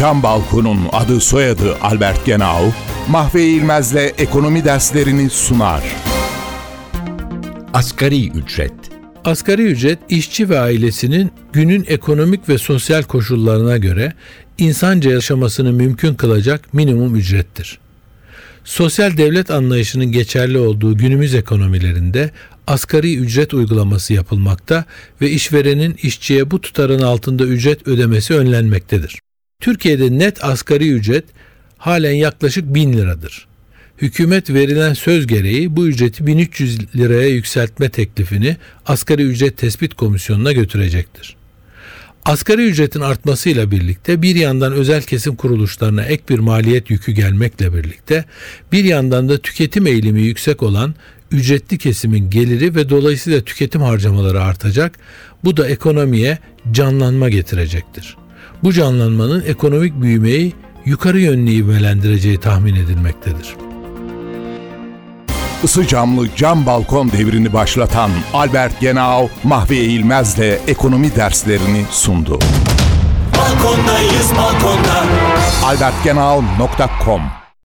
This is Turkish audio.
Cam Balkon'un adı soyadı Albert Genau, Mahve İlmez'le ekonomi derslerini sunar. Asgari ücret. Asgari ücret işçi ve ailesinin günün ekonomik ve sosyal koşullarına göre insanca yaşamasını mümkün kılacak minimum ücrettir. Sosyal devlet anlayışının geçerli olduğu günümüz ekonomilerinde asgari ücret uygulaması yapılmakta ve işverenin işçiye bu tutarın altında ücret ödemesi önlenmektedir. Türkiye'de net asgari ücret halen yaklaşık 1000 liradır. Hükümet verilen söz gereği bu ücreti 1300 liraya yükseltme teklifini Asgari Ücret Tespit Komisyonu'na götürecektir. Asgari ücretin artmasıyla birlikte bir yandan özel kesim kuruluşlarına ek bir maliyet yükü gelmekle birlikte bir yandan da tüketim eğilimi yüksek olan ücretli kesimin geliri ve dolayısıyla tüketim harcamaları artacak. Bu da ekonomiye canlanma getirecektir. Bu canlanmanın ekonomik büyümeyi yukarı yönlü ivmelendireceği tahmin edilmektedir. Isı camlı cam balkon devrini başlatan Albert Genau, Mahve İlmez'le ekonomi derslerini sundu. Balkondayız balkonda albertgenau.com